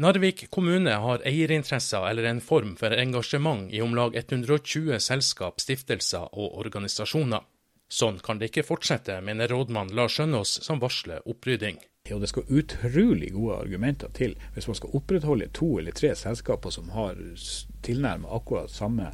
Narvik kommune har eierinteresser eller en form for engasjement i om lag 120 selskap, stiftelser og organisasjoner. Sånn kan det ikke fortsette, mener rådmann Lars Skjønås, som varsler opprydding. Og Det skal utrolig gode argumenter til hvis man skal opprettholde to eller tre selskaper som har tilnærmet akkurat samme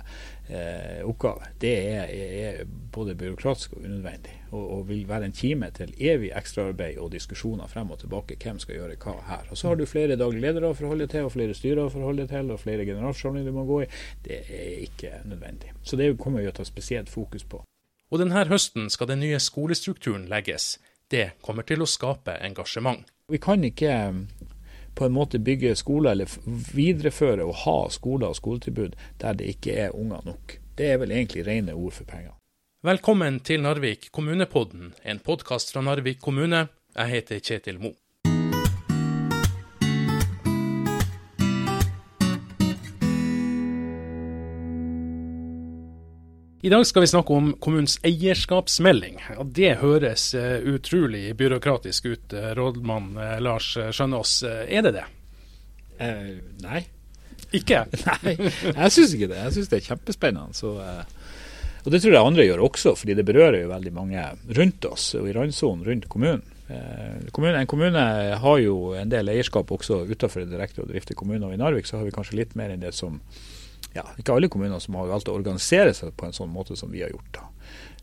eh, oppgave. Det er, er, både byråkratisk og unødvendig, og, og, vil være en kime til evig ekstraarbeid og diskusjoner frem og tilbake. Hvem skal gjøre hva her. Og Så har du flere daglige ledere å forholde til, og flere styrer å forholde til, og flere generalforsamlinger du må gå i. Det er ikke nødvendig. Så det kommer vi å ta spesielt fokus på. Og denne høsten skal den nye skolestrukturen legges. Det kommer til å skape engasjement. Vi kan ikke um, på en måte bygge skoler eller videreføre og ha skoler og skoletilbud der det ikke er unger nok. Det er vel egentlig rene ord for penger. Velkommen til Narvik kommunepodden, en podkast fra Narvik kommune. Jeg heter Kjetil Moe. I dag skal vi snakke om kommunens eierskapsmelding. Og det høres uh, utrolig byråkratisk ut, uh, rådmann uh, Lars Skjønås. er det det? nei. Ikke? nei, jeg syns ikke det. Jeg syns det er kjempespennende. Så, og det tror jeg andre gjør også, fordi det berører jo veldig mange rundt oss og i randsonen rundt kommunen. En kommune har jo en del eierskap også utenfor direkte å drifte kommune, Og i Narvik så har vi kanskje litt mer enn det som ja, ikke alle kommuner som har valgt å organisere seg på en sånn måte som vi har gjort. da.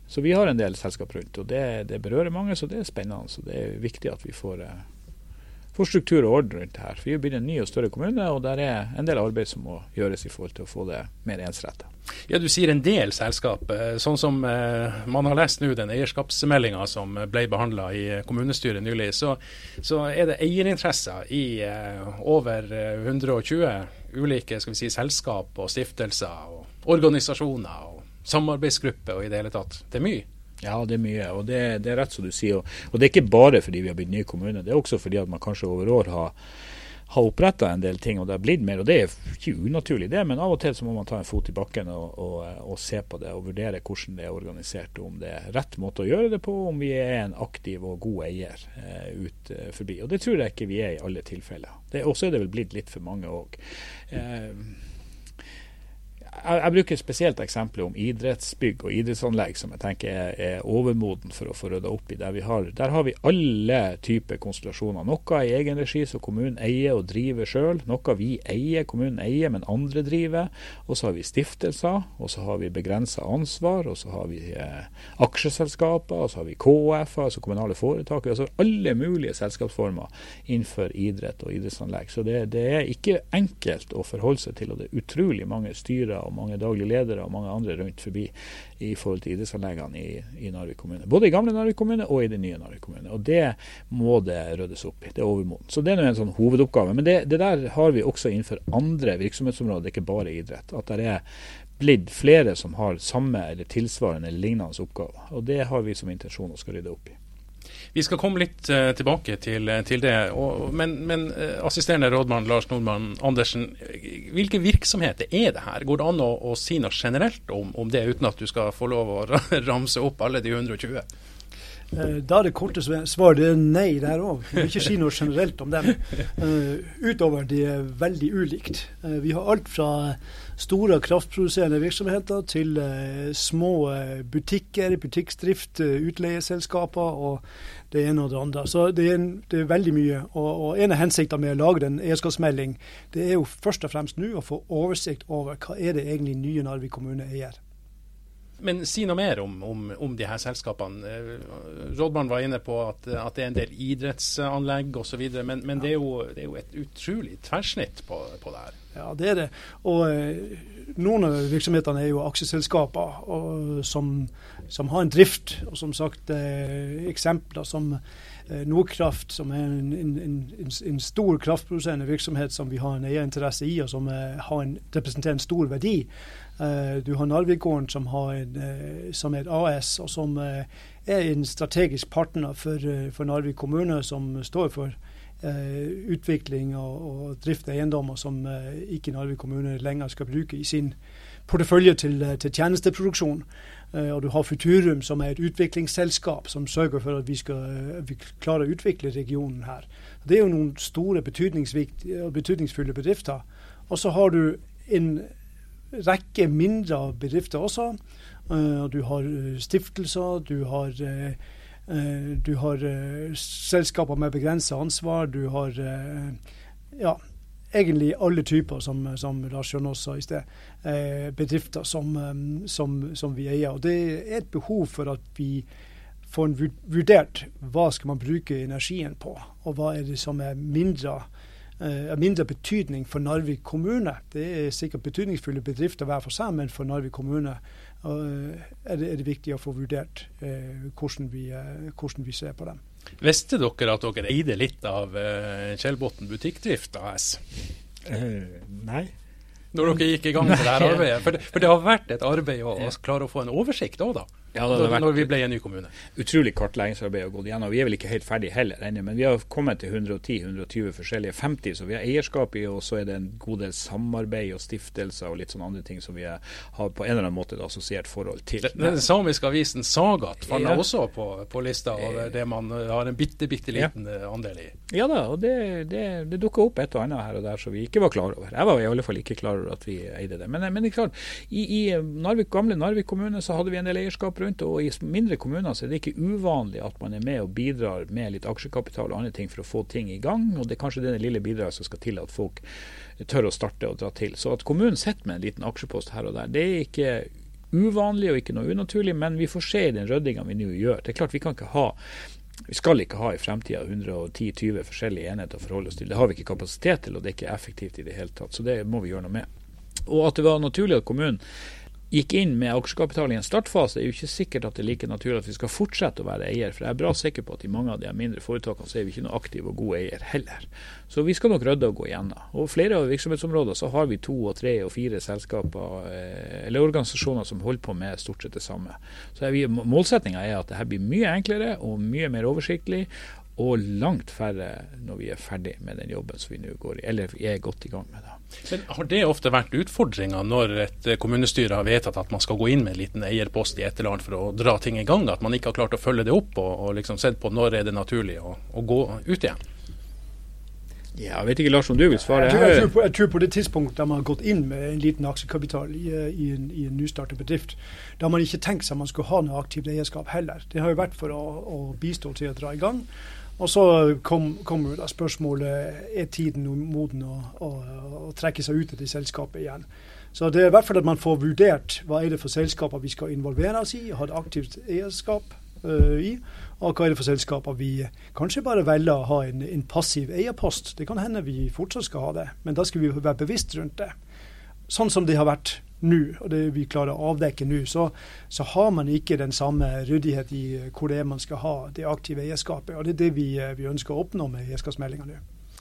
Så vi har en del selskap rundt, og det, det, berører mange, så det er spennende. Så det er viktig at vi får, uh, får struktur og orden rundt det her. For vi blir en ny og større kommune, og der er en del arbeid som må gjøres i forhold til å få det mer ensrettet. Ja, Du sier en del selskap. Eh, sånn som uh, man har lest nå den eierskapsmeldinga som ble behandla i kommunestyret nylig, så, så, er det eierinteresser i over 120 ulike skal vi si, selskap og stiftelser og organisasjoner og samarbeidsgrupper og i det hele tatt. Det er mye. Ja, det er mye. Og det, det er rett som du sier. Og, og, det er ikke bare fordi vi har blitt ny kommune. Det er også fordi at man kanskje over år har har en del ting, og det har blitt mer. og Det er ikke unaturlig, det, men av og til så må man ta en fot i bakken og, og, og, se på det og vurdere hvordan det er organisert. Om det er rett måte å gjøre det på, om vi er en aktiv og god eier eh, ut eh, forbi. Og Det tror jeg ikke vi er i alle tilfeller. Og så er det vel blitt litt for mange òg jeg, jeg, bruker spesielt eksempel om idrettsbygg og idrettsanlegg som jeg tenker er, er overmoden for å få rydda opp i. Der, har, der har vi alle typer konstellasjoner. Noe i egen regi som kommunen eier og driver sjøl. Noe vi eier, kommunen eier, men andre driver. Og så har vi stiftelser, og så har vi begrensa ansvar, og så har vi eh, aksjeselskaper, og så har vi KF-er, altså kommunale foretak. Altså alle mulige selskapsformer innenfor idrett og idrettsanlegg. Så det, det er ikke enkelt å forholde seg til, og det er utrolig mange styrer og mange daglige ledere og mange andre rundt forbi i forhold til idrettsanleggene i, i, Narvik kommune. Både i gamle Narvik kommune og i den nye Narvik kommune. Og Det må det ryddes opp i. Det er overmoden. Så det er en sånn hovedoppgave. Men det, det, der har vi også innenfor andre virksomhetsområder, ikke bare idrett. At det er blitt flere som har samme eller tilsvarende lignende oppgaver. Og Det har vi som intensjon å skal rydde opp i. Vi skal komme litt uh, tilbake til, eh, til det. Og, men, men uh, assisterende rådmann Lars Nordmann Andersen, hvilke virksomheter er det her? Går det an å, å si noe generelt om, om, det, uten at du skal få lov å ramse opp alle de 120? Da er det korte svar det er nei der òg. Vi vil ikke si noe generelt om dem. Uh, utover det er veldig ulikt. Uh, vi har alt fra store kraftproduserende virksomheter til små butikker, butikkdrift, utleieselskaper og det ene og det andre. Så det er, det er veldig mye. Og, og En av hensiktene med å lage en eierskapsmelding, det er jo først og fremst nå å få oversikt over hva er det egentlig nye Narvik kommune eier. Men si noe mer om, om, om de her selskapene. Rådmann Rådmannen var inne på at, at, det er en del idrettsanlegg osv. Men, men det, er jo, det, er jo, et utrolig tverrsnitt på, på det her. Ja, det er det. Og eh, noen av virksomhetene er jo aksjeselskaper som, som, har en drift. Og som sagt eh, eksempler som eh, Nordkraft, som er en, en, en, en, stor kraftproduserende virksomhet som vi har en eierinteresse i, og som har en, representerer en stor verdi. Eh, du har Narvikgården, som, eh, som, er et AS, og som er en strategisk partner for, for Narvik kommune, som står for Eh, utvikling og, og drift av eiendommer som eh, ikke Narvik kommune lenger skal bruke i sin portefølje til, til tjenesteproduksjon. Og du har Futurum, som er et utviklingsselskap som sørger for at vi skal vi klarer å utvikle regionen her. Det er jo noen store betydningsfulle bedrifter. Og så har du en rekke mindre bedrifter også. Du har stiftelser, du har Eh, du har eh, selskaper med begrenset ansvar. Du har eh, ja, egentlig alle typer, som, som Lars Jørn sa i sted. bedrifter som, som, som, vi eier. Og Det er et behov for at vi får vurdert hva skal man bruke energien på, og hva er det som er mindre av mindre betydning for Narvik kommune. Det er sikkert betydningsfulle bedrifter hver for seg, men for Narvik kommune Eh, er det, er det viktig å få vurdert eh, hvordan vi, eh, hvordan, vi, ser på dem. Visste dere at dere eide litt av Kjellbotn Butikkdrift AS? Uh, nei. Når dere gikk i gang med dette arbeidet? For det, for det, har vært et arbeid å, å klare å få en oversikt òg, da? Ja, vært, når vi ble en ny kommune. Utrolig kartleggingsarbeid å gå gjennom. Vi er vel ikke helt ferdig heller ennå, men vi har kommet til 110-120 forskjellige 50, så vi har eierskap i, og så er det en god del samarbeid og stiftelser og litt sånne andre ting som vi har på en eller annen måte et assosiert forhold til. Den, den samiske avisen Sagat faller ja. også på, på, lista over det man har en bitte, bitte liten ja. Eh, andel i. Ja da, og det, det, det dukker opp et og annet her og der som vi ikke var klar over. Jeg var i alle fall ikke klar over at vi eide det. Men, men det er klart, i, i Narvik, gamle Narvik kommune så hadde vi en del eierskap rundt. og I mindre kommuner så er det ikke uvanlig at man er med og bidrar med litt aksjekapital og andre ting for å få ting i gang. og Det er kanskje det lille bidraget som skal til at folk tør å starte og dra til. Så at kommunen sitter med en liten aksjepost her og der, det er ikke uvanlig og ikke noe unaturlig, men vi får se i den ryddinga vi nå gjør. Det er klart Vi kan ikke ha vi skal ikke ha i fremtida 110-20 forskjellige enheter å forholde oss til. Det har vi ikke kapasitet til, og det er ikke effektivt i det hele tatt. Så det må vi gjøre noe med. Og at det var naturlig at kommunen gikk inn med aksjekapital i en startfase, er jo ikke sikkert at det er like naturlig at vi skal fortsette å være eier. For jeg er bra sikker på at i mange av de mindre foretakene så er vi ikke noe aktiv og god eier heller. Så vi skal nok rydde og gå igjennom. Og flere av virksomhetsområdene så har vi to og tre og fire selskaper eh, eller organisasjoner som holder på med stort sett det samme. Så Målsettinga er at dette blir mye enklere og mye mer oversiktlig og langt færre når vi er ferdig med den jobben som vi nå går i, eller er godt i gang med. det. Men Har det ofte vært utfordringa når et kommunestyre har vedtatt at man skal gå inn med en liten eierpost i et eller annet for å dra ting i gang, at man ikke har klart å følge det opp og, og liksom sett på når er det naturlig å, å gå ut igjen? Ja, jeg vet ikke, Lars, om du vil svare? Jeg tror, jeg, tror på, jeg tror, på, det tidspunktet da man har gått inn med en liten aksjekapital i, i, en, i en nystartet bedrift, da har man ikke tenkt seg at man skulle ha noe aktivt eierskap heller. Det har jo vært for å, å bistå til å dra i gang. Og så kommer kom spørsmålet er tiden moden å, å, å, trekke seg ut av det selskapet igjen. Så det er i hvert fall at man får vurdert hva er det for selskaper vi skal involvere oss i, ha et aktivt eierskap uh, i, og hva er det for selskaper vi kanskje bare velger å ha en, en passiv eierpost. Det kan hende vi fortsatt skal ha det, men da skal vi være bevisst rundt det. Sånn som det har vært nå, og det vi klarer å avdekke nå, så, så, har man ikke den samme ryddighet i hvor det er man skal ha det aktive eierskapet. og Det er det vi, eh, vi ønsker å oppnå med eierskapsmeldinga nå.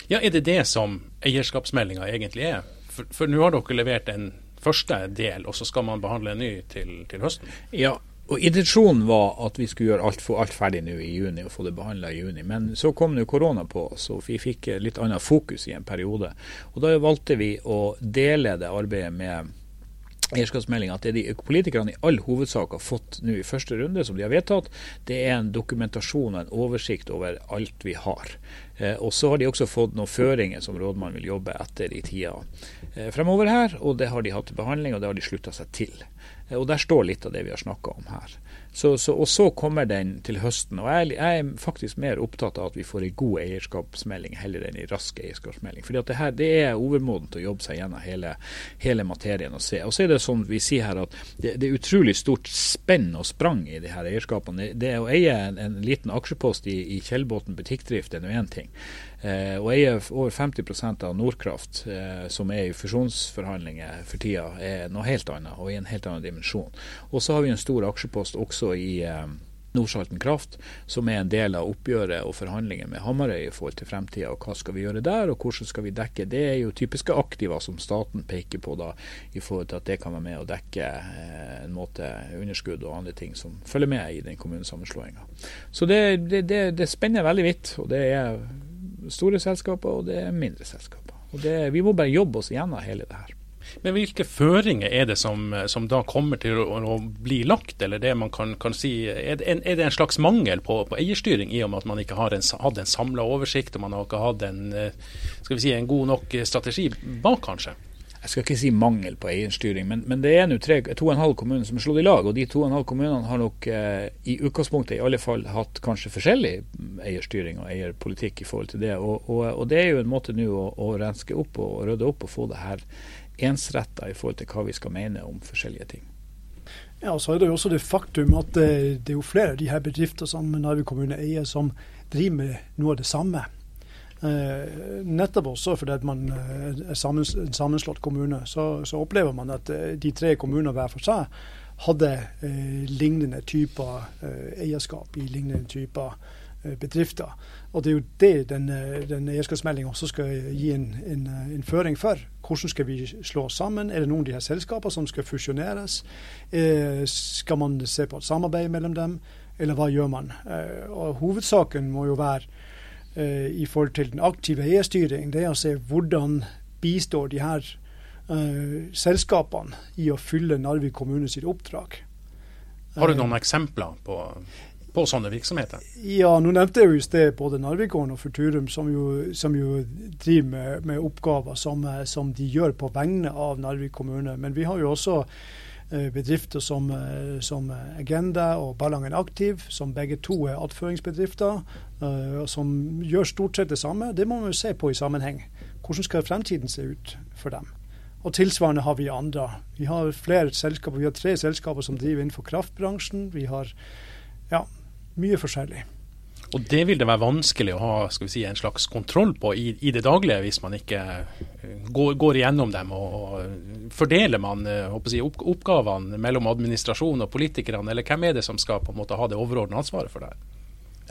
Ja, Er det det som eierskapsmeldinga egentlig er? For, for nå har dere levert en første del, og så skal man behandle en ny til, til høsten? Ja, og Intensjonen var at vi skulle gjøre alt, få alt ferdig nå i juni og få det behandla i juni. Men så kom nå korona på oss, og vi fikk litt annet fokus i en periode. Og Da valgte vi å dele det arbeidet med eierskapsmeldinga at det de politikerne i all hovedsak har fått nå i første runde, som de har vedtatt, det er en dokumentasjon og en oversikt over alt vi har. Eh, og Så har de også fått noen føringer som rådmann vil jobbe etter i tida eh, fremover her. og Det har de hatt til behandling, og det har de slutta seg til. Eh, og Der står litt av det vi har snakka om her. Så, så, og så kommer den til høsten. og jeg, jeg, er faktisk mer opptatt av at vi får en god eierskapsmelding heller enn en rask eierskapsmelding. Fordi det, det er overmodent å jobbe seg gjennom hele, hele, materien og se. Og så er det sånn vi sier her at det, det er utrolig stort spenn og sprang i de her eierskapene. Det, det å eie en, en liten aksjepost i, i Kjellbotn butikkdrift er nå én ting. Eh, og eier over 50% av Nordkraft, eh, som er i fusjonsforhandlinger for tida, er noe helt annet og i en helt annen dimensjon. Og så har vi en stor aksjepost også i eh, Nordsalten Kraft, som er en del av oppgjøret og forhandlinger med Hamarøy i forhold til fremtida. Og hva skal vi gjøre der, og hvordan skal vi dekke. Det er jo typiske aktiva som staten peker på da, i forhold til at det kan være med å dekke eh, en måte underskudd og andre ting som følger med i den kommunesammenslåinga. Så det, det, det, det spenner veldig vidt. og det er store selskaper og det er mindre selskaper. Og det, Vi må bare jobbe oss gjennom hele det her. Men hvilke føringer er det som, som da kommer til å, å, bli lagt, eller det man kan, kan si er det, en, er det, en, slags mangel på, på, eierstyring i og med at man ikke har en, hatt en samla oversikt og man har ikke hatt en, skal vi si, en god nok strategi bak, kanskje? Jeg skal ikke si mangel på eierstyring, men, men det er nå to og en halv kommuner som er slått i lag. Og de to og en halv kommunene har nok eh, i utgangspunktet i alle fall hatt kanskje forskjellig eierstyring og eierpolitikk i forhold til det. Og, og, og det er jo en måte nå å, å, renske opp og, og rydde opp og få det her ensretta i forhold til hva vi skal mene om forskjellige ting. Ja, og så er det jo også det faktum at det, det er jo flere av de her bedrifter som Narvik kommune eier, som driver med noe av det samme. Eh, nettopp også fordi man eh, er sammens, en sammenslått kommune, så, så, opplever man at eh, de tre kommunene hver for seg hadde eh, lignende typer eh, eierskap i lignende typer eh, bedrifter. Og Det er jo det den, den eierskapsmeldinga også skal gi en, en, en, føring for. Hvordan skal vi slå sammen? Er det noen av de her selskapene som skal fusjoneres? skal man se på et samarbeid mellom dem, eller hva gjør man? og Hovedsaken må jo være i forhold til den aktive eierstyring, det er å se hvordan bistår de her uh, selskapene i å fylle Narvik kommune sitt oppdrag. Har du noen eksempler på, på sånne virksomheter? Ja, nå nevnte jeg jo i sted både Narvikgården og Futurum, som jo, som jo driver med, med oppgaver som, som, de gjør på vegne av Narvik kommune. Men vi har jo også Eh, bedrifter som, eh, som, Agenda og Ballangen Aktiv, som begge to er attføringsbedrifter, eh, som gjør stort sett det samme. Det må man jo se på i sammenheng. Hvordan skal fremtiden se ut for dem? Og Tilsvarende har vi andre. Vi har flere selskaper, vi har tre selskaper som driver innenfor kraftbransjen. Vi har ja, mye forskjellig. Og Det vil det være vanskelig å ha si, en slags kontroll på i, i det daglige, hvis man ikke eh, går, går igjennom dem. og, og Fordeler man eh, si, opp, oppgavene mellom administrasjon og politikerne, eller hvem er det som skal på en måte ha det overordnede ansvaret for det?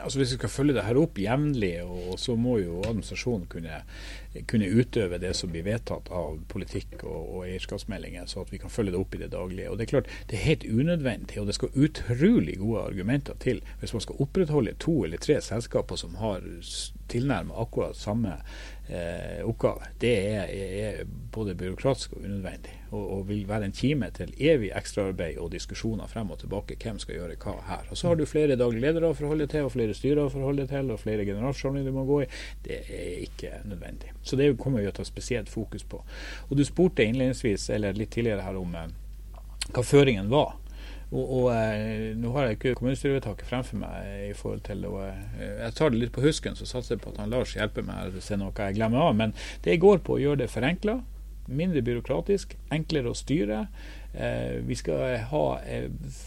Altså Hvis vi skal følge det her opp jevnlig, så må jo administrasjonen kunne kunne utøve det som blir vedtatt av politikk og, og, eierskapsmeldinger, så at vi kan følge det opp i det daglige. Og Det er klart, det er helt unødvendig, og det skal utrolig gode argumenter til hvis man skal opprettholde to eller tre selskaper som har tilnærmet akkurat samme eh, oppgave. Det er, er, både byråkratisk og unødvendig, og, og, vil være en kime til evig ekstraarbeid og diskusjoner frem og tilbake. Hvem skal gjøre hva her. Og Så har du flere daglige ledere å forholde til, og flere styrer å forholde til, og flere generalforsamlinger du må gå i. Det er ikke nødvendig. Så det kommer vi å ta spesielt fokus på. Og Du spurte innledningsvis, eller litt tidligere her, om eh, hva føringen var. Og, og eh, Nå har jeg ikke kommunestyrevedtaket fremfor meg i forhold til og, eh, Jeg tar det litt på husken, så satser jeg på at han Lars hjelper meg å se noe jeg glemmer av. Men det går på å gjøre det forenkla, mindre byråkratisk, enklere å styre. Eh, vi skal ha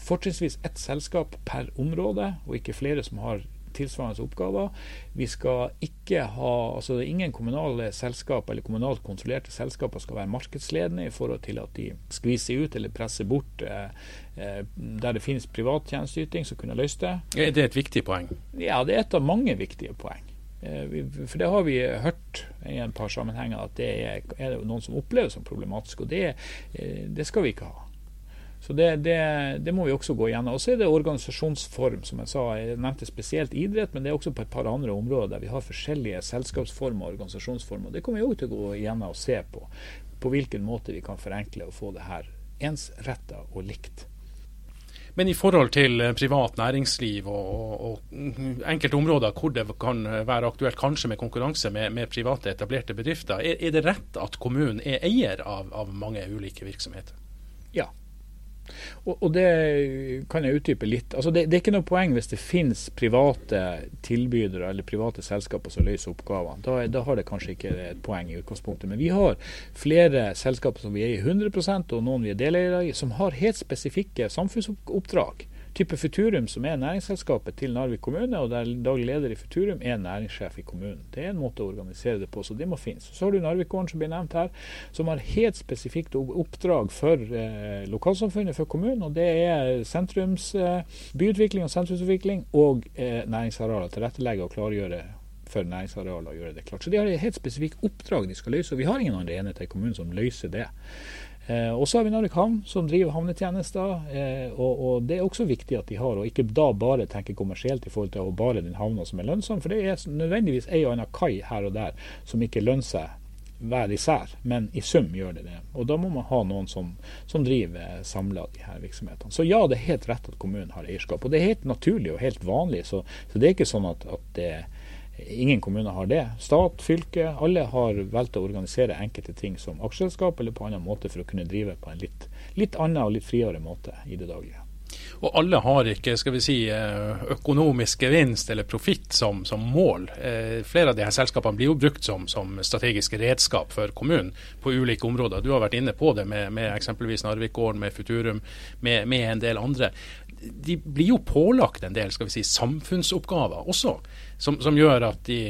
fortrinnsvis ett selskap per område, og ikke flere som har tilsvarende oppgaver. Vi skal ikke ha, altså Ingen kommunale selskap eller kommunalt kontrollerte selskaper skal være markedsledende i forhold til at de skviser ut eller presser bort eh, eh der det finnes privat tjenesteyting som kunne løst det. Er det et viktig poeng? Ja, det er et av mange viktige poeng. Eh, for det har vi hørt i et par sammenhenger at det er, er det noen som opplever som problematisk. Og det, eh, det skal vi ikke ha. Så det, det, det, må vi også gå igjennom. Og så er det organisasjonsform, som jeg sa. Jeg nevnte spesielt idrett, men det er også på et par andre områder der vi har forskjellige selskapsformer og organisasjonsformer. Det kommer vi også til å gå igjennom og se på. På hvilken måte vi kan forenkle og få det her ensretta og likt. Men i forhold til eh, privat næringsliv og, og, og, enkelte områder hvor det kan være aktuelt kanskje med konkurranse med, med private etablerte bedrifter, er, er, det rett at kommunen er eier av, av mange ulike virksomheter? Ja, og, og, det kan jeg utdype litt. Altså det, det, er ikke noe poeng hvis det finnes private tilbydere eller private selskaper som løser oppgavene. Da, da, har det kanskje ikke et poeng i utgangspunktet. Men vi har flere selskaper som vi er i 100 og noen vi er deleiere i, som har helt spesifikke samfunnsoppdrag type Futurum, som er næringsselskapet til Narvik kommune, og der daglig leder i Futurum er næringssjef i kommunen. Det er en måte å organisere det på, så det må finnes. Så har du Narvikgården, som blir nevnt her, som har helt spesifikt oppdrag for eh, lokalsamfunnet, for kommunen. og Det er sentrums, eh, byutvikling og sentrumsutvikling og eh, næringsarealer. Tilrettelegge og klargjøre for næringsarealer og gjøre det klart. Så de har et helt spesifikt oppdrag de skal løse, og vi har ingen andre enheter i kommunen som løser det. Eh, og så har vi Narvik havn, som driver havnetjenester. Eh, og, og, Det er også viktig at de har, og ikke da bare tenke kommersielt i forhold til å bare den havna som er lønnsom. For det er nødvendigvis ei og anna kai her og der som ikke lønner seg hver især, men i sum gjør det det. Og da må man ha noen som, som driver samla de her virksomhetene. Så ja, det er helt rett at kommunen har eierskap. Og det er helt naturlig og helt vanlig. Så, så det er ikke sånn at, at det, ingen kommuner har det. Stat, fylke, alle har valgt å organisere enkelte ting som aksjeselskap eller på annen måte for å kunne drive på en litt, litt annen og litt friere måte i det daglige. Og alle har ikke skal vi si, eh, økonomisk gevinst eller profitt som, som, mål. Eh, flere av her selskapene blir jo brukt som, som strategiske redskap for kommunen på ulike områder. Du har vært inne på det med, med eksempelvis Narvikgården, med Futurum, med, med, en del andre. De blir jo pålagt en del skal vi si, samfunnsoppgaver også, som, som gjør at de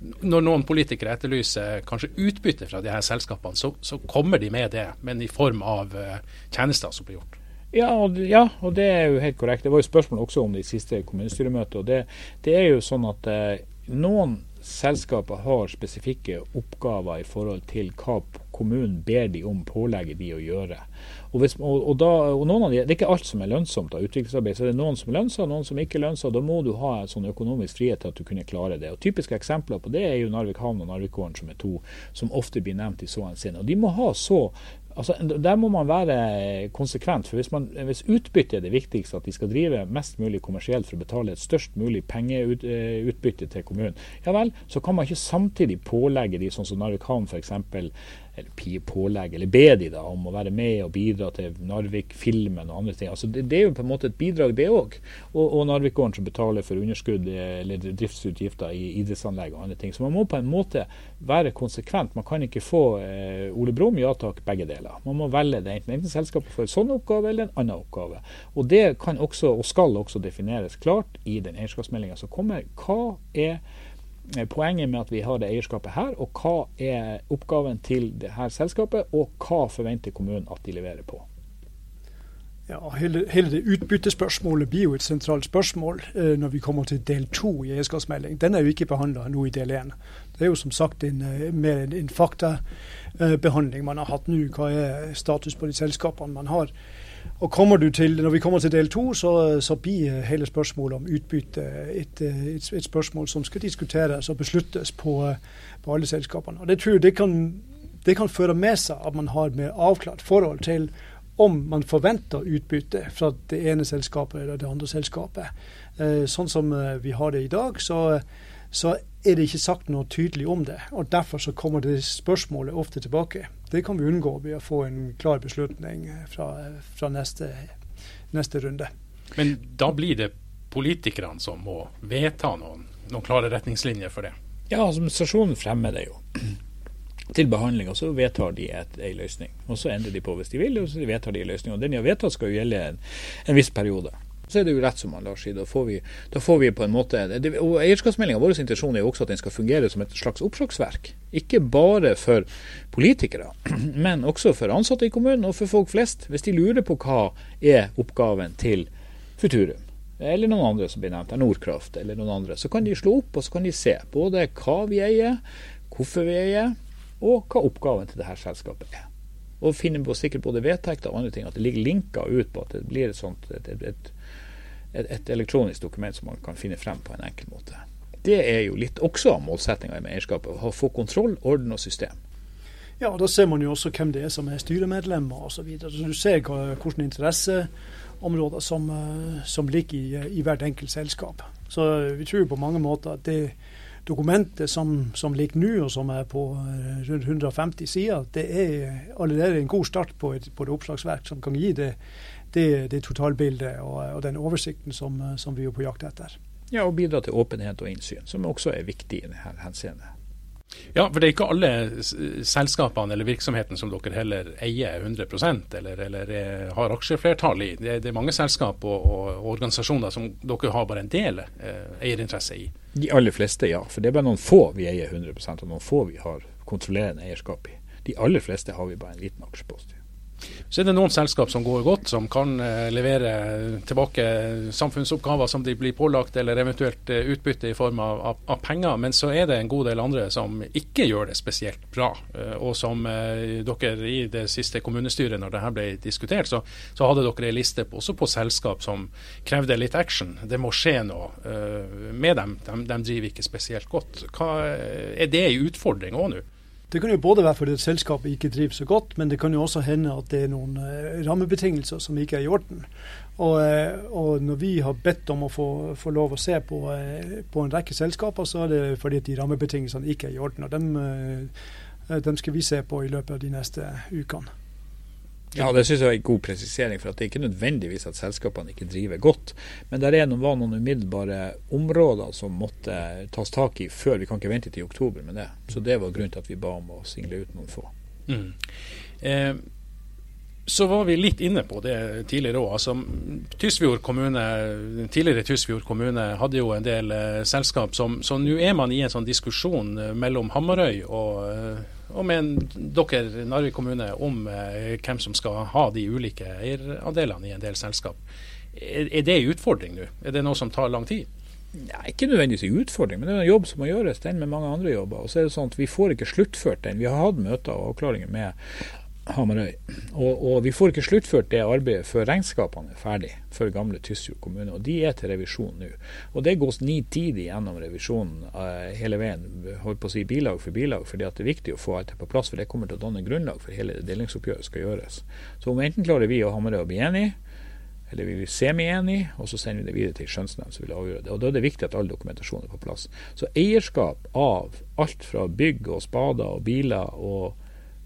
når noen politikere etterlyser kanskje utbytte fra de her selskapene, så, så, kommer de med det, men i form av uh, tjenester som blir gjort. Ja og, ja, og det er jo helt korrekt. Det var jo spørsmål også om det i siste kommunestyremøte. og det, det, er jo sånn at eh, noen selskaper har spesifikke oppgaver i forhold til hva kommunen ber de om, pålegger de å gjøre. Og, hvis, og, og, da, og de, Det er ikke alt som er lønnsomt av utviklingsarbeid. så Det er noen som er lønnsomt, noen som ikke er lønnsomt. Da må du ha en sånn økonomisk frihet til at du kunne klare det. Og Typiske eksempler på det er jo Narvik havn og Narvikgården, som er to som ofte blir nevnt i så henseende. Og De må ha så Altså, der må man være konsekvent. for hvis, man, hvis utbytte er det viktigste, at de skal drive mest mulig kommersielt for å betale et størst mulig pengeutbytte til kommunen, ja vel, så kan man ikke samtidig pålegge de, sånn som Narvik havn f.eks., eller pålegge, eller be de da om å være med og bidra til Narvik-filmen og andre ting. Altså det, det, er jo på en måte et bidrag, det òg. Og, og Narvikgården som betaler for underskudd eller driftsutgifter i idrettsanlegg og andre ting. Så man må på en måte være konsekvent. Man kan ikke få eh, Ole Brumm ja takk, begge deler. Man må velge det enten, enten selskapet får en sånn oppgave eller en annen oppgave. Og det kan også, og skal også defineres klart i den eierskapsmeldinga som kommer. Hva er Eh, poenget med at vi har det eierskapet her, og hva er oppgaven til det her selskapet, og hva forventer kommunen at de leverer på? Ja, hele, hele det utbyttespørsmålet blir jo et sentralt spørsmål eh, når vi kommer til del to i eierskapsmelding. Den er jo ikke behandla nå i del én. Det er jo som sagt en, eh, mer en, en faktabehandling man har hatt nå. Hva er status på de selskapene man har? Og til, Når vi kommer til del to, så, så, blir hele spørsmålet om utbytte et, et, et, spørsmål som skal diskuteres og besluttes på, på alle selskapene. Og Det tror jeg det kan, det kan føre med seg at man har mer avklart forhold til om man forventer utbytte fra det ene selskapet eller det andre selskapet. Eh, sånn som eh, vi har det i dag, så, så er det ikke sagt noe tydelig om det. og Derfor så kommer det spørsmålet ofte tilbake. Det kan vi unngå ved å få en klar beslutning fra, fra neste, neste, runde. Men da blir det politikerne som må vedta noen, noen klare retningslinjer for det? Ja, administrasjonen fremmer det jo til behandling, og så vedtar de en løsning. Og Så endrer de på hvis de vil, og så vedtar de en løsning. Og Den de har vedtatt skal jo gjelde en, en viss periode så er det jo rett som han Lars sier. Da får vi, da får vi på en måte det, og Eierskapsmeldinga, vår intensjon er jo også at den skal fungere som et slags oppslagsverk. Ikke bare for politikere, men også for ansatte i kommunen og for folk flest. Hvis de lurer på hva er oppgaven til Futurum, eller noen andre som blir nevnt, Nordkraft eller noen andre, så kan de slå opp og så kan de se både hva vi eier, hvorfor vi eier, og hva oppgaven til dette selskapet er. Og finne på sikkert både vedtekter og andre ting, at det ligger linker ut på at det blir et sånt et, et, et elektronisk dokument som man kan finne frem på en enkel måte. Det er jo litt også målsettinga med eierskapet. Å få kontroll, orden og system. Ja, og Da ser man jo også hvem det er som er styremedlemmer osv. Du ser hvilke interesseområder som, eh, som ligger i, i, hvert enkelt selskap. Så vi tror på mange måter at det dokumentet som, som ligger nå, og som er på eh, rundt 150 sider, det er allerede en god start på et, på et oppslagsverk som kan gi det det, det totalbildet og, og, den oversikten som, som, vi er på jakt etter. Ja, og bidra til åpenhet og innsyn, som også er viktig i denne henseende. Ja, for det er ikke alle selskapene eller virksomheten som dere heller eier 100% eller, eller er, har aksjeflertall i. Det, det, er mange selskap og, og, organisasjoner som dere har bare en del eh, eierinteresse i. De aller fleste, ja. For det er bare noen få vi eier 100% og noen få vi har kontrollerende eierskap i. De aller fleste har vi bare en liten aksjepost i. Så er det noen selskap som går godt, som kan eh, levere tilbake samfunnsoppgaver som de blir pålagt, eller eventuelt eh, utbytte i form av, av, av, penger. Men så er det en god del andre som ikke gjør det spesielt bra. Eh, og som dere i det siste kommunestyret, når dette ble diskutert, så, så hadde dere en liste også på selskap som krevde litt action. Det må skje noe med dem. De, de driver ikke spesielt godt. Hva, er det en utfordring òg nå? Det kan jo både være fordi selskapet ikke driver så godt, men det kan jo også hende at det er noen uh, rammebetingelser som ikke er i orden. Og, uh, og når vi har bedt om å få, få lov å se på, uh, på, en rekke selskaper, så er det fordi at de rammebetingelsene ikke er i orden. Og dem, dem skal vi se på i løpet av de neste ukene. Ja, det synes jeg er en god presisering. for at Det er ikke nødvendigvis at selskapene ikke driver godt. Men det var noen umiddelbare områder som måtte tas tak i før. Vi kan ikke vente til oktober med det. Så det var grunnen til at vi ba om å single ut noen få. Mm. Eh, så var vi litt inne på det tidligere òg. Altså, Tysfjord kommune, tidligere Tysfjord kommune hadde jo en del eh, selskap som Så nå er man i en sånn diskusjon eh, mellom Hamarøy og, eh, og med dere, Narvik kommune, om eh, hvem som skal ha de ulike eierandelene i en del selskap. Er, det en utfordring nå? Er det noe som tar lang tid? Nei, ikke nødvendigvis en utfordring, men det er en jobb som må gjøres, den med mange andre jobber. Og så er det sånn at Vi får ikke sluttført den. Vi har hatt møter og avklaringer med Hamarøy. Og, og, vi får ikke sluttført det arbeidet før regnskapene er ferdig for gamle Tysfjord kommune. Og de er til revisjon nå. Og det gås nitidig gjennom revisjonen uh, hele veien, holdt på å si bilag for bilag, fordi det er viktig å få alt det på plass. For det kommer til å danne grunnlag for hele delingsoppgjøret skal gjøres. Så om enten klarer vi og Hamarøy å bli enige, eller vi blir semi-enige, og så sender vi det videre til skjønnsnemnd som vil avgjøre det. Og Da er det viktig at all dokumentasjon er på plass. Så eierskap av alt fra bygg og spader og biler og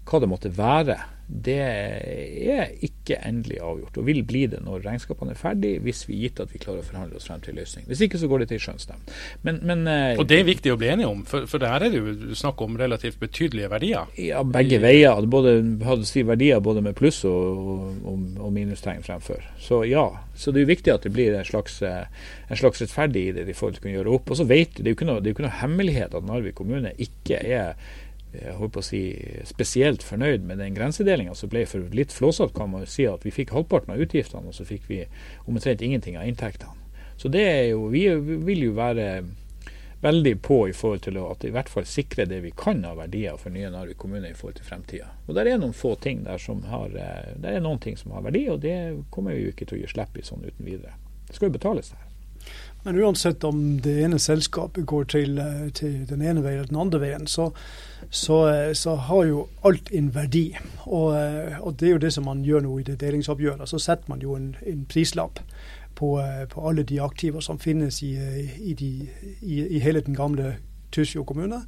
hva det måtte være, det er ikke endelig avgjort, og vil bli det når regnskapene er ferdig, hvis vi gitt at vi klarer å forhandle oss frem til løsning. Hvis ikke så går det til skjønnsnemnd. Men, men, eh, og det er viktig å bli enige om, for, for der er det jo snakk om relativt betydelige verdier? Ja, begge veier. Både, hadde si verdier både med pluss og, og, og minustegn fremfor. Så ja. Så det er jo viktig at det blir en slags, eh, en slags rettferdig i det de å kunne gjøre opp. Og så vet Det er jo ikke noe, det er jo ikke noe hemmelighet at Narvik kommune ikke er jeg holdt på å si, spesielt fornøyd med den grensedelinga som ble for litt flåsete, kan man jo si at vi fikk halvparten av utgiftene, og så fikk vi omtrent ingenting av inntektene. Så det er jo, vi vil jo være veldig på i forhold til at i hvert fall sikre det vi kan av verdier for nye Narvik kommune i forhold til fremtida. Og der er noen få ting der som har, eh, der er noen ting som har verdi, og det kommer vi jo ikke til å gi slipp i sånn uten videre. Det skal jo betales der. Men uansett om det ene selskapet går til, eh, til den ene veien eller den andre veien, så, så, eh, så har jo alt en verdi. Og, eh, og, det er jo det som man gjør nå i det delingsoppgjøret. Så setter man jo en, en prislapp på, på, alle de aktiver som finnes i, i, de, i, i hele den gamle Tysfjord kommune.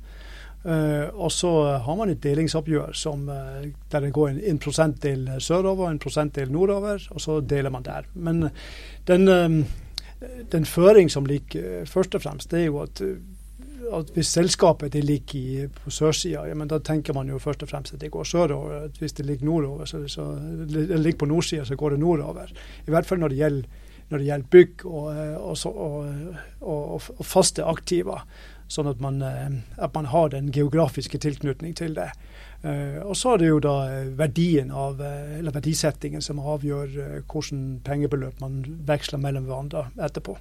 Uh, og så har man et delingsoppgjør som, uh, der det går en, en prosentdel sørover og en prosentdel nordover, og så deler man der. Men den, um, den føring som ligger eh, først og fremst, det er jo at, eh, at hvis selskapet det ligger på sørsida, ja, da tenker man jo først og fremst at det går sørover. At hvis det ligger nordover, så, så det ligger på nordsida, så går det nordover. I hvert fall når det gjelder, når det gjelder bygg og, eh, og, og, og, faste aktiver. Sånn at man, at man har den geografiske tilknytning til det. Uh, og så er det jo da eh, verdien av, eh, eller verdisettingen som avgjør hvordan pengebeløp man veksler mellom hverandre etterpå.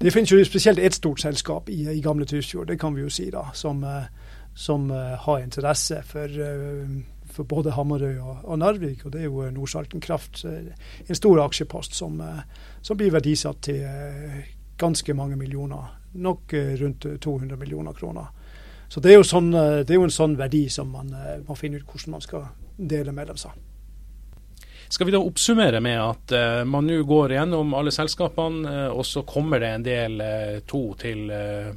Det finnes jo spesielt ett stort selskap i, i gamle Tysfjord, det kan vi jo si, da, som, som har interesse for, for både Hamarøy og, og, Narvik. Og det er jo Nordsalten Kraft, en stor aksjepost som, som blir verdisatt til ganske mange millioner. Nok rundt 200 millioner kroner. Så det er, sånn, eh, det er, jo en sånn verdi som man eh, må finne ut hvordan man skal dele mellom seg. Skal vi da oppsummere med at uh, man nå går gjennom alle selskapene, uh, og så kommer det en del uh, to til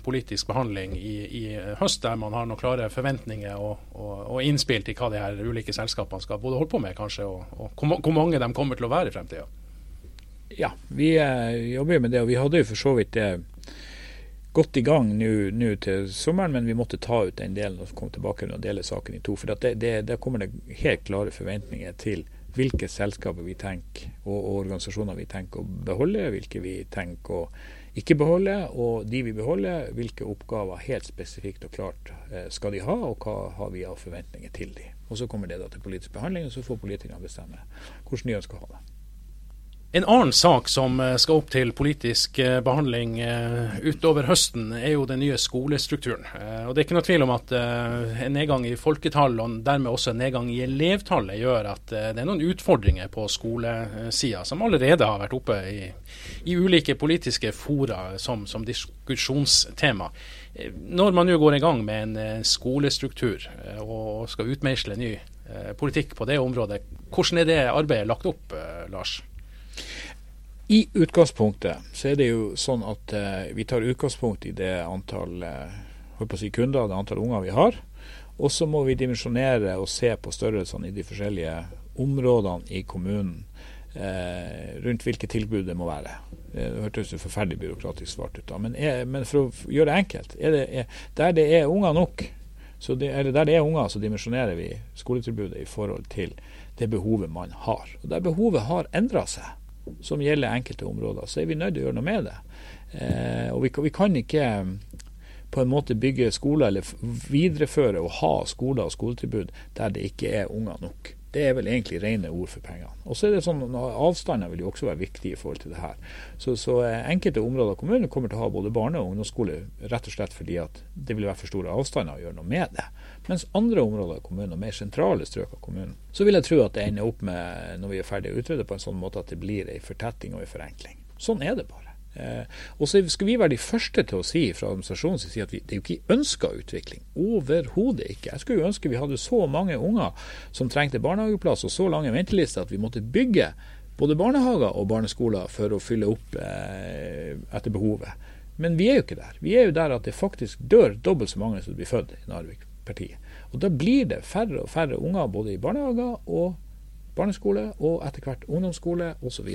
politisk behandling i, i, høst, der man har noen klare forventninger og, og, og, innspill til hva de her ulike selskapene skal både holde på med, kanskje, og, og hvor mange de kommer til å være i fremtida? Ja, vi jobber med det, og vi hadde jo for så vidt det godt i gang nå til sommeren, men vi måtte ta ut den delen og komme tilbake og dele saken i to. For det, det, Der kommer det helt klare forventninger til hvilke selskaper vi tenker og, og, organisasjoner vi tenker å beholde, hvilke vi tenker å ikke beholde, og de vi beholder, hvilke oppgaver helt spesifikt og klart eh, skal de ha, og hva har vi av forventninger til de. Og Så kommer det da til politisk behandling, og så får politikerne bestemme hvordan de ønsker å ha det. En annen sak som eh, skal opp til politisk eh, behandling eh, utover høsten, er jo den nye skolestrukturen. Og Det er ikke noe tvil om at en nedgang i folketall og dermed også en nedgang i elevtallet gjør at det er noen utfordringer på skolesida som allerede har vært oppe i, i ulike politiske fora som, som, diskusjonstema. Når man nå går i gang med en skolestruktur og skal utmeisle ny politikk på det området, hvordan er det arbeidet lagt opp, Lars? I utgangspunktet så er det jo sånn at eh, vi tar utgangspunkt i det antall eh, si kunder, det antall unger vi har. Og så må vi dimensjonere og se på størrelsene i de forskjellige områdene i kommunen eh, rundt hvilke tilbud det må være. Det hørtes jo forferdelig byråkratisk svart ut da. Men, er, men, for å gjøre det enkelt, er det, er, der det er unger nok, det, eller der det er unger, så dimensjonerer vi skoletilbudet i forhold til det behovet man har. Og Der behovet har endra seg, som gjelder enkelte områder, så er vi nødt til å gjøre noe med det. Eh, og vi, vi, kan ikke mm, på en måte bygge skoler eller videreføre og ha skoler og skoletilbud der det ikke er unger nok. Det er vel egentlig rene ord for pengene. Og så er det sånn Avstander vil jo også være viktig i forhold til det her. Så, så eh, enkelte områder av kommunen kommer til å ha både barne- og ungdomsskole rett og slett fordi at det vil være for store avstander å gjøre noe med det. Mens andre områder av kommunen, og mer sentrale strøk av kommunen, så vil jeg tro at det ender opp med, når vi er ferdig å utrede på en sånn måte at det blir en fortetting og en forenkling. Sånn er det bare. Eh, og så skal vi være de første til å si fra administrasjonens side at vi, det er jo ikke ønska utvikling. Overhodet ikke. Jeg skulle jo ønske vi hadde så mange unger som trengte barnehageplass og så lange ventelister at vi måtte bygge både barnehager og barneskoler for å fylle opp eh, etter behovet. Men vi er jo ikke der. Vi er jo der at det faktisk dør dobbelt så mange som blir født i Narvik-partiet. Og da blir det færre og færre unger både i barnehager og barneskole og etter hvert ungdomsskole osv.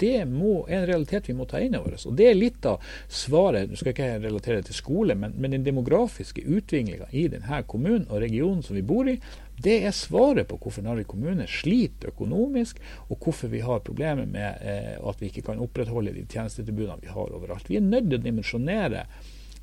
Det må, er en realitet vi må ta inn over oss. Og Det er litt av svaret, nå skal jeg ikke relatere det til skole, men, men den demografiske utviklinga i denne kommunen og regionen som vi bor i, det er svaret på hvorfor Narvik kommune sliter økonomisk, og hvorfor vi har problemer med eh, at vi ikke kan opprettholde de tjenestetilbudene vi har overalt. Vi er nødt til å dimensjonere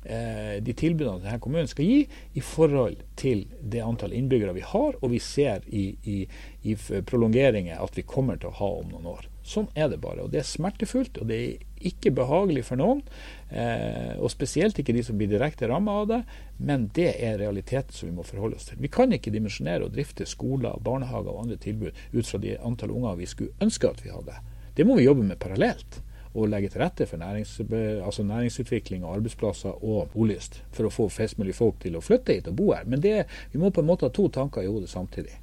de tilbudene denne kommunen skal gi, i forhold til det antall innbyggere vi har, og vi ser i, i, i prolongeringer at vi kommer til å ha om noen år. Sånn er det bare. og Det er smertefullt, og det er ikke behagelig for noen. Eh, og spesielt ikke de som blir direkte rammet av det, men det er realiteten som vi må forholde oss til. Vi kan ikke dimensjonere og drifte skoler, barnehager og andre tilbud ut fra de antall unger vi skulle ønske at vi hadde. Det må vi jobbe med parallelt og legge til rette for nærings, altså næringsutvikling og arbeidsplasser og bolyst for å få flest mulig folk til å flytte hit og bo her. Men det, vi må på en måte ha to tanker i hodet samtidig.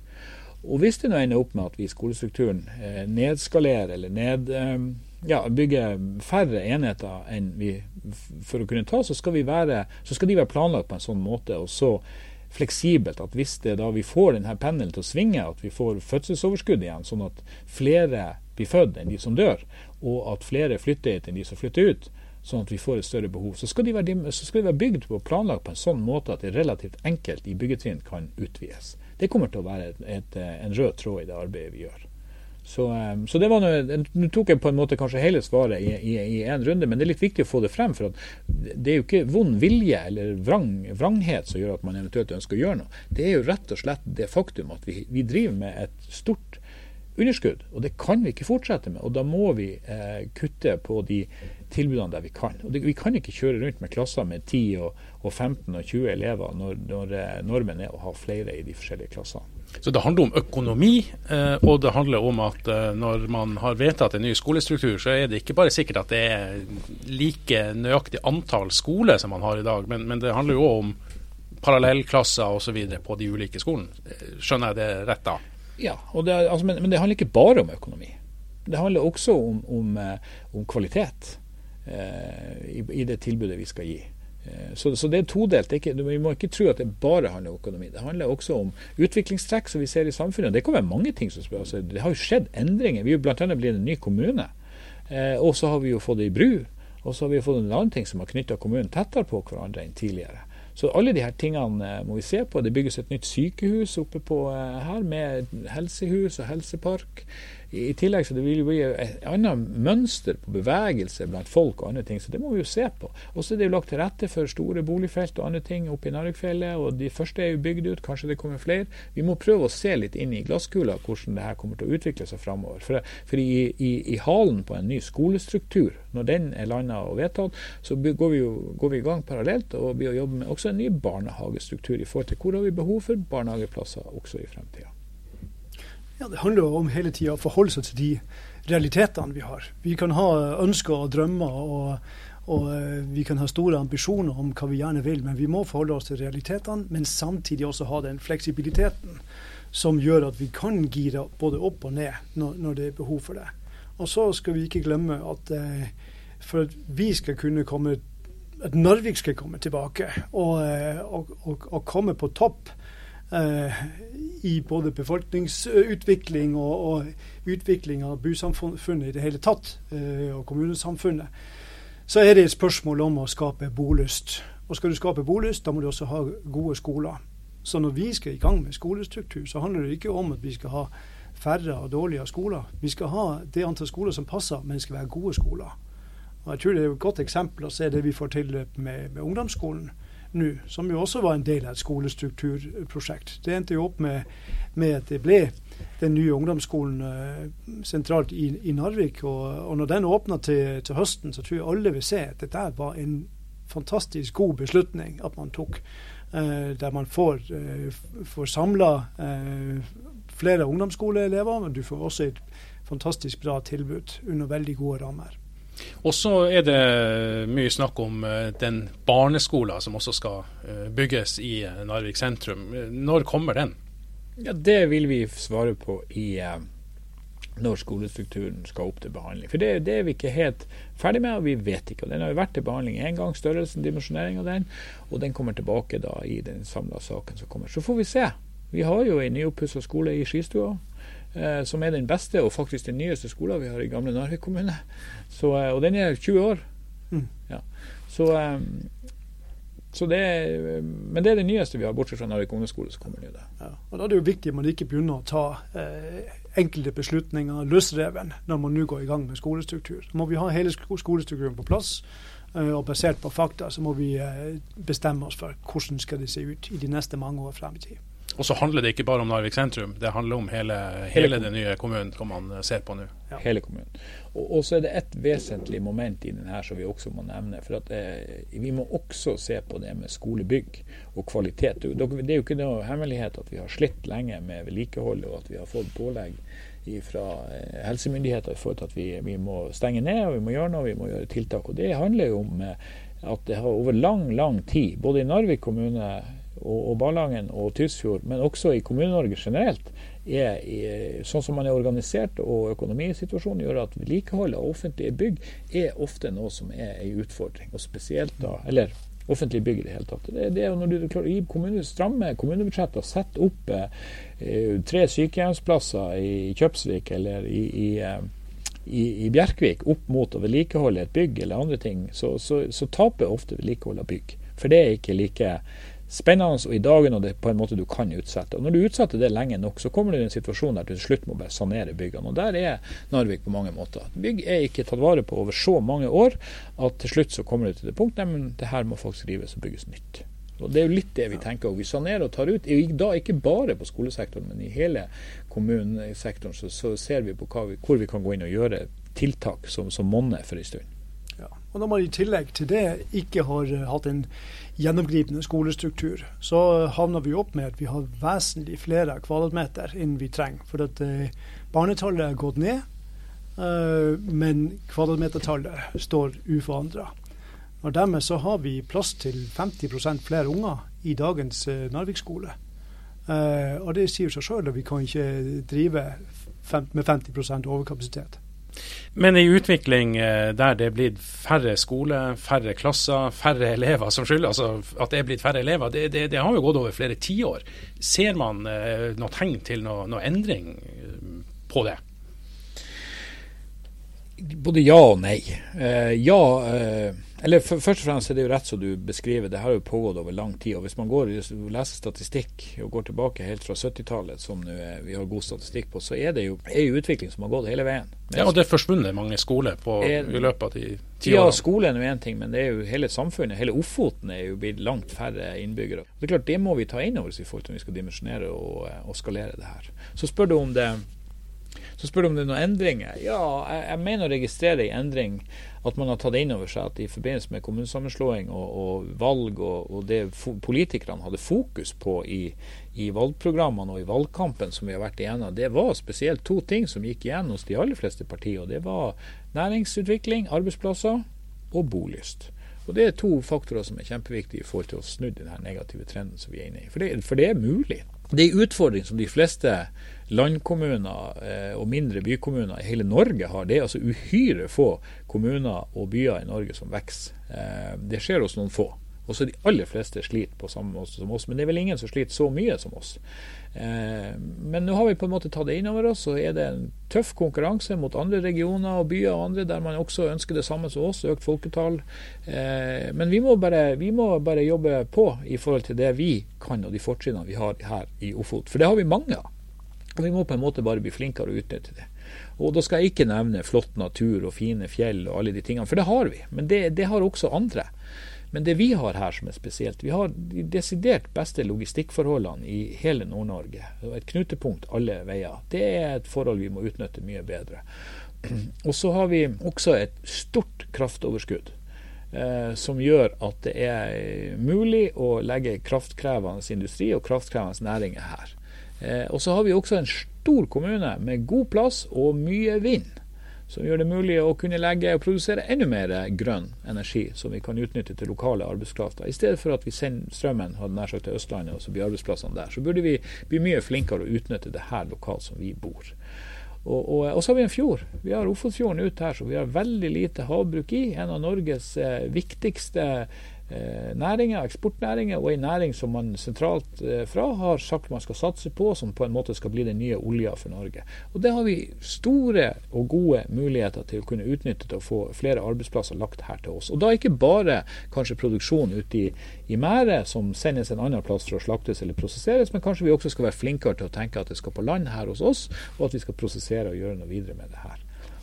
Og hvis det nå ender opp med at vi i skolestrukturen eh, nedskalerer eller ned, eh, ja, bygger færre enheter enn vi for å kunne ta, så skal, være, så skal de være planlagt på en sånn måte og så fleksibelt at hvis det da vi får denne pendelen til å svinge, at vi får fødselsoverskudd igjen, sånn at flere blir født enn de som dør, og at flere flytter hit enn de som flytter ut, sånn at vi får et større behov, så skal de være, skal de være bygd og planlagt på en sånn måte at det relativt enkelt i byggetrinn kan utvides. Det kommer til å være et, et, en rød tråd i det arbeidet vi gjør. Så, eh, så det var Nå tok jeg på en måte kanskje hele svaret i én runde, men det er litt viktig å få det frem. For det er jo ikke vond vilje eller vrang, vranghet som gjør at man eventuelt ønsker å gjøre noe. Det er jo rett og slett det faktum at vi, vi driver med et stort underskudd. Og det kan vi ikke fortsette med. Og da må vi eh, kutte på de tilbudene der vi kan. Og det, Vi kan ikke kjøre rundt med klasser med 10 og, og 15 og 20 elever når, når eh, normen er å ha flere i de forskjellige klassene. Så det handler om økonomi, eh, og det handler om at eh, når man har vedtatt en ny skolestruktur, så er det ikke bare sikkert at det er like nøyaktig antall skoler som man har i dag, men, men det handler jo òg om parallellklasser osv. på de ulike skolene. Skjønner jeg det rett da? Ja, det, altså, men, men, det handler ikke bare om økonomi. Det handler også om, om, eh, om kvalitet eh, i, i, det tilbudet vi skal gi. Eh, så, så, det er todelt. Det ikke, vi må ikke tro at det bare handler om økonomi. Det handler også om utviklingstrekk som vi ser i samfunnet. Det kan være mange ting som spør. altså, Det har jo skjedd endringer. Vi er bl.a. blitt en ny kommune. Eh, og så har vi jo fått ei bru. Og så har vi fått en annen ting som har knytta kommunen tettere på hverandre enn tidligere. Så alle de her tingene må vi se på. Det bygges et nytt sykehus oppe på her med helsehus og helsepark. I tillegg så det vil jo bli et annet mønster på bevegelse blant folk og andre ting, så det må vi jo se på. Og så er det jo lagt til rette for store boligfelt og andre ting oppe i Narvikfjellet, og de første er jo bygd ut, kanskje det kommer flere. Vi må prøve å se litt inn i glasskula hvordan det her kommer til å utvikle seg framover. For, for i, i, i, halen på en ny skolestruktur, når den er landa og vedtatt, så går vi jo går vi i gang parallelt og vi jobbe med også en ny barnehagestruktur i forhold til hvor har vi behov for barnehageplasser også i fremtida. Ja, Det handler jo om hele tida å forholde seg til de realitetene vi har. Vi kan ha ønsker og drømmer, og, og, eh, vi kan ha store ambisjoner om hva vi gjerne vil, men vi må forholde oss til realitetene, men samtidig også ha den fleksibiliteten som gjør at vi kan gire både opp og ned når, når det er behov for det. Og så skal vi ikke glemme at eh, for at vi skal kunne komme at Narvik skal komme tilbake og, eh, og, og, og komme på topp eh, i både befolkningsutvikling og, og, utvikling av bysamfunnet i det hele tatt, eh, og kommunesamfunnet, så er det et spørsmål om å skape bolyst. Og skal du skape bolyst, da må du også ha gode skoler. Så når vi skal i gang med skolestruktur, så handler det ikke om at vi skal ha færre og dårligere skoler. Vi skal ha det antall skoler som passer, men det skal være gode skoler. Og Jeg tror det er et godt eksempel å se det vi får til med, med ungdomsskolen nå, som jo også var en del av et skolestrukturprosjekt. Det endte jo opp med, med at det ble den nye ungdomsskolen uh, sentralt i, i Narvik. Og, og, når den åpna til, til, høsten, så tror jeg alle vil se at dette var en fantastisk god beslutning at man tok. Uh, der man får, uh, får samla flere ungdomsskoleelever, men du får også et fantastisk bra tilbud under veldig gode rammer. Og så er det mye snakk om eh, den barneskolen som også skal eh, bygges i eh, Narvik sentrum. Når kommer den? Ja, Det vil vi svare på i når skolestrukturen skal opp til behandling. For det, det, er vi ikke helt ferdig med, og vi vet ikke. Den har jo vært til behandling én gang, størrelsen, dimensjonering av den, og den kommer tilbake da i den samla saken som kommer. Så får vi se. Vi har jo en nyoppussa skole i Skistua som er den beste og faktisk den nyeste skolen vi har i gamle Narvik kommune. Så, eh, og den er 20 år. Mm. Ja. Så, eh, så det, men det er det nyeste vi har, bortsett fra Narvik ungdomsskole som kommer nå. Ja. Og Da er det jo viktig at man ikke begynner å ta eh, enkelte beslutninger løsreven når man nå går i gang med skolestruktur. Så må vi ha hele skolestrukturen på plass. Eh, og basert på fakta så må vi eh, bestemme oss for hvordan skal det se ut i de neste mange år frem i tid. Og så handler det ikke bare om Narvik sentrum, det handler om hele, hele den nye kommunen som man eh, ser på nå. Ja. Hele kommunen. Og, og, så er det et vesentlig moment i denne som vi også må nevne. for at eh, Vi må også se på det med skolebygg og kvalitet. Det er jo ikke noe hemmelighet at vi har slitt lenge med vedlikehold, og at vi har fått pålegg fra eh, helsemyndigheter i forhold til at vi, vi, må stenge ned og vi må gjøre noe, vi må gjøre tiltak. og Det handler jo om eh, at det har over lang, lang tid, både i Narvik kommune og, og Ballangen og Tysfjord, men også i Kommune-Norge generelt, er, i, sånn som man er organisert og økonomisituasjonen gjør at vedlikehold av offentlige bygg er ofte noe som er en utfordring. Og spesielt da, eller offentlige bygg i det hele tatt. Det, det er når du klarer å gi kommune, stramme kommunebudsjetter, sette opp eh, tre sykehjemsplasser i Kjøpsvik eller i, i eh, i, i, Bjerkvik opp mot å vedlikeholde et bygg eller andre ting, så, så, så taper ofte vedlikehold av bygg. For det er ikke like spennende og i dagen, og det er på en måte du kan utsette. Og Når du utsetter det lenge nok, så kommer du i en situasjon der du til slutt må bare sanere byggene. Og Der er Narvik på mange måter. Bygg er ikke tatt vare på over så mange år at til slutt så kommer du til det punktet men det her må faktisk rives og bygges nytt. Og Det er jo litt det vi tenker. og Vi sanerer og tar ut. Da ikke bare på skolesektoren, men i hele kommunesektoren så, så ser vi på vi, hvor vi kan gå inn og gjøre tiltak som, som monner for en stund. Og Når man i tillegg til det ikke har hatt en gjennomgripende skolestruktur, så havner vi opp med at vi har vesentlig flere kvadratmeter enn vi trenger. For at eh, barnetallet er gått ned, eh, men kvadratmetertallet står uforandra. Og dermed så har vi plass til 50% flere unger i dagens eh, Narvik skole. Eh, og det sier seg sjøl at vi kan ikke drive med 50% overkapasitet. Men i utvikling eh, der det er blitt færre skole, færre klasser, færre elever som skyld, altså at det er blitt færre elever, det, det, det har jo gått over flere tiår. Ser man eh, noe tegn til noe, noe, endring eh, på det? Både ja og nei. Ja, eller for, Først og fremst er det jo rett som du beskriver, det har jo pågått over lang tid. og Hvis man går og leser statistikk og går tilbake helt fra 70-tallet, som er, vi har god statistikk på, så er det jo en utvikling som har gått hele veien. Men, ja, og Det er forsvunnet mange skoler på, er, i løpet av de ti årene? Ja, skolen er én ting, men det er jo hele samfunnet. Hele Ofoten er jo blitt langt færre innbyggere. Det er klart, det må vi ta inn over oss i forhold til om vi skal dimensjonere og, og skalere det her. Så spør du om det så spør du om det er noen endringer. Ja, jeg, jeg mener å registrere en endring. At man har tatt inn over seg at i forbindelse med kommunesammenslåing og, og valg, og, og det politikerne hadde fokus på i, i, valgprogrammene og i valgkampen som vi har vært igjennom, det var spesielt to ting som gikk igjen hos de aller fleste partier. og Det var næringsutvikling, arbeidsplasser og bolyst. Og Det er to faktorer som er kjempeviktige i forhold til å snu den negative trenden som vi er inne i. For det, for det er mulig. Det er en utfordring som de fleste landkommuner eh, og mindre bykommuner i hele Norge har. Det er altså uhyre få kommuner og byer i Norge som vokser. Eh, det skjer hos noen få. Også de aller fleste sliter på samme måte som oss, men det er vel ingen som sliter så mye som oss. Eh, men nå har vi på en måte tatt det inn over oss, og er det en tøff konkurranse mot andre regioner og byer og andre der man også ønsker det samme som oss, økt folketall. Men vi må, bare, vi må bare jobbe på i forhold til det vi kan og de fortrinnene vi har her i Ofot. For det har vi mange av. Og vi må på en måte bare bli flinkere å utnytte det. Og da skal jeg ikke nevne flott natur og fine fjell og alle de tingene, for det har vi. Men det, det har også andre. Men det vi har her som er spesielt, vi har de desidert beste logistikkforholdene i hele Nord-Norge. Et knutepunkt alle veier. Det er et forhold vi må utnytte mye bedre. Og så har vi også et stort kraftoverskudd. Eh, som gjør at det er mulig å legge kraftkrevende industri og kraftkrevende næringer her. Eh, og så har vi også en stor kommune med god plass og mye vind. Som gjør det mulig å kunne legge og produsere enda mer grønn energi som vi kan utnytte til lokale arbeidskrafter. I stedet for at vi sender strømmen hadde nær sagt, til Østlandet og så blir arbeidsplassene der. Så burde vi bli mye flinkere å utnytte det her lokalt som vi bor. Og, og, og, så har vi en fjord. Vi har Ofotfjorden ut her, så vi har veldig lite havbruk i. En av Norges eh, viktigste næringer, eksportnæringer, og en næring som man sentralt eh, fra har sagt man skal satse på, som på en måte skal bli den nye olja for Norge. Og Det har vi store og gode muligheter til å kunne utnytte til å få flere arbeidsplasser lagt her til oss. Og da ikke bare kanskje produksjon ute i, i merdet som sendes en annen plass for å slaktes eller prosesseres, men kanskje vi også skal være flinkere til å tenke at det skal på land her hos oss, og at vi skal prosessere og gjøre noe videre med det her.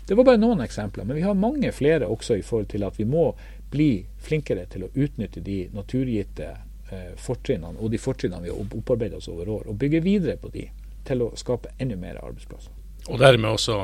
Det var bare noen eksempler, men vi har mange flere også i forhold til at vi må bli flinkere til å utnytte de naturgitte eh, fortrinnene og de fortrinnene vi har opparbeidet oss over år, og bygge videre på de til å skape enda mer arbeidsplasser. Og dermed også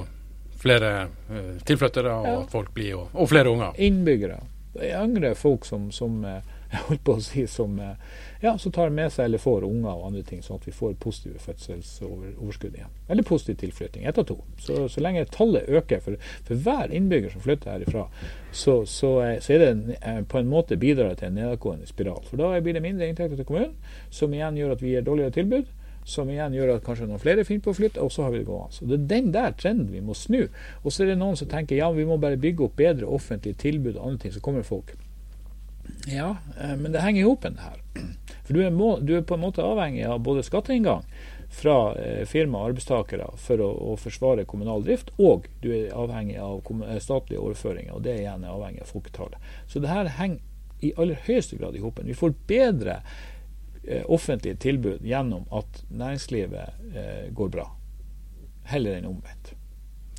flere eh, tilflyttere og, ja. folk blir, og, og, flere unger? Innbyggere. Yngre folk som, som eh, jeg holdt på å si, som eh, ja, så tar med seg eller får unger og andre ting, sånn at vi får positive fødselsoverskudd igjen. Eller positiv tilflytting. Ett av to. Så, så lenge tallet øker for, for, hver innbygger som flytter herifra, så, så, eh, så er det eh, på en måte bidrar til en nedadgående spiral. For da blir det mindre inntekter til kommunen, som igjen gjør at vi gir dårligere tilbud som igjen gjør at kanskje noen flere finner på å flytte, og så har vi det gående. Så Det er den der trenden vi må snu. Og så er det noen som tenker ja, vi må bare bygge opp bedre offentlige tilbud og andre ting, så kommer folk. Ja, eh, men det henger i hop, det her. For du er, må, du er, på en måte avhengig av både skatteinngang fra eh, firma og arbeidstakere for å, å, forsvare kommunal drift, og du er avhengig av eh, statlige overføringer, og det igjen er avhengig av folketallet. Så det her henger i aller høyeste grad i hopen. Vi får bedre offentlige tilbud gjennom at næringslivet går bra, heller enn omvendt.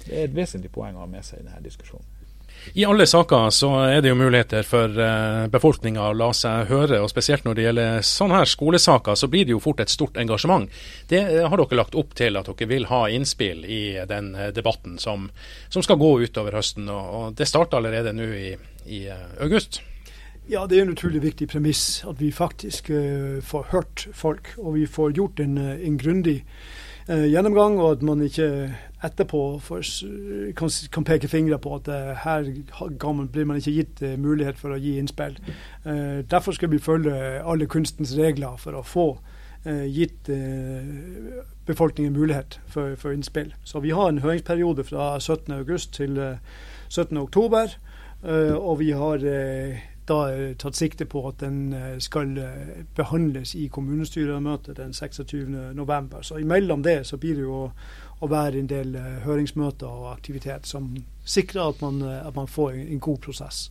Det er et vesentlig poeng å ha med seg i denne diskusjonen. I alle saker så er det jo muligheter for uh, befolkninga å la seg høre, og spesielt når det gjelder sånne her skolesaker, så blir det jo fort et stort engasjement. Det uh, har dere lagt opp til at dere vil ha innspill i den uh, debatten som, som, skal gå utover høsten. og, Det starter allerede nå i, i august. Ja, det er en utrolig viktig premiss at vi faktisk får hørt folk, og vi får gjort en, en grundig gjennomgang, og at man ikke etterpå for, kan, kan, peke fingre på at uh, her blir man ikke gitt uh, mulighet for å gi innspill. Uh, derfor skal vi følge alle kunstens regler for å få gitt befolkningen mulighet for, for, innspill. Så vi har en høringsperiode fra 17.8 til 17.10. og vi har da tatt sikte på at den skal behandles i kommunestyremøtet den 26.11. Så imellom det så blir det jo å være en del høringsmøter og aktivitet som sikrer at man, at man får en, en, god prosess.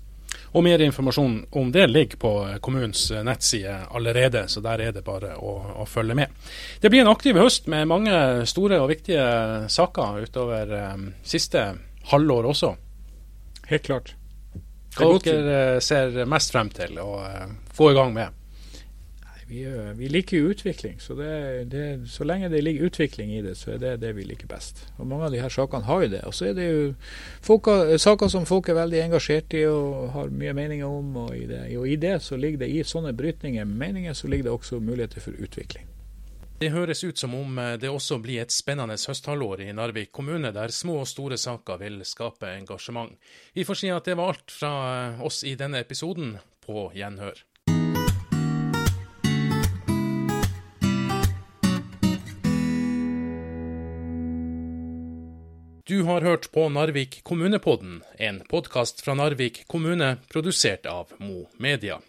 Og mer informasjon om det ligger på kommunens nettside allerede, så der er det bare å, å, følge med. Det blir en aktiv høst med mange store og viktige saker utover um, siste halvår også. Helt klart. Hva dere ser mest frem til å få i gang med? Vi, vi, liker jo utvikling, så, det, det, så, lenge det ligger utvikling i det, så er det det vi liker best. Og Mange av de her sakene har jo det. Og så er det jo folk, saker som folk er veldig engasjert i og har mye meninger om. Og i, det, og i det så ligger det i sånne brytninger med meninger, så ligger det også muligheter for utvikling. Det høres ut som om eh, det også blir et spennende høsthalvår i Narvik kommune, der små og store saker vil skape engasjement. Vi får si at det var alt fra eh, oss i denne episoden. På gjenhør. Du har hørt på Narvik kommunepodden, en podkast fra Narvik kommune produsert av Mo Media.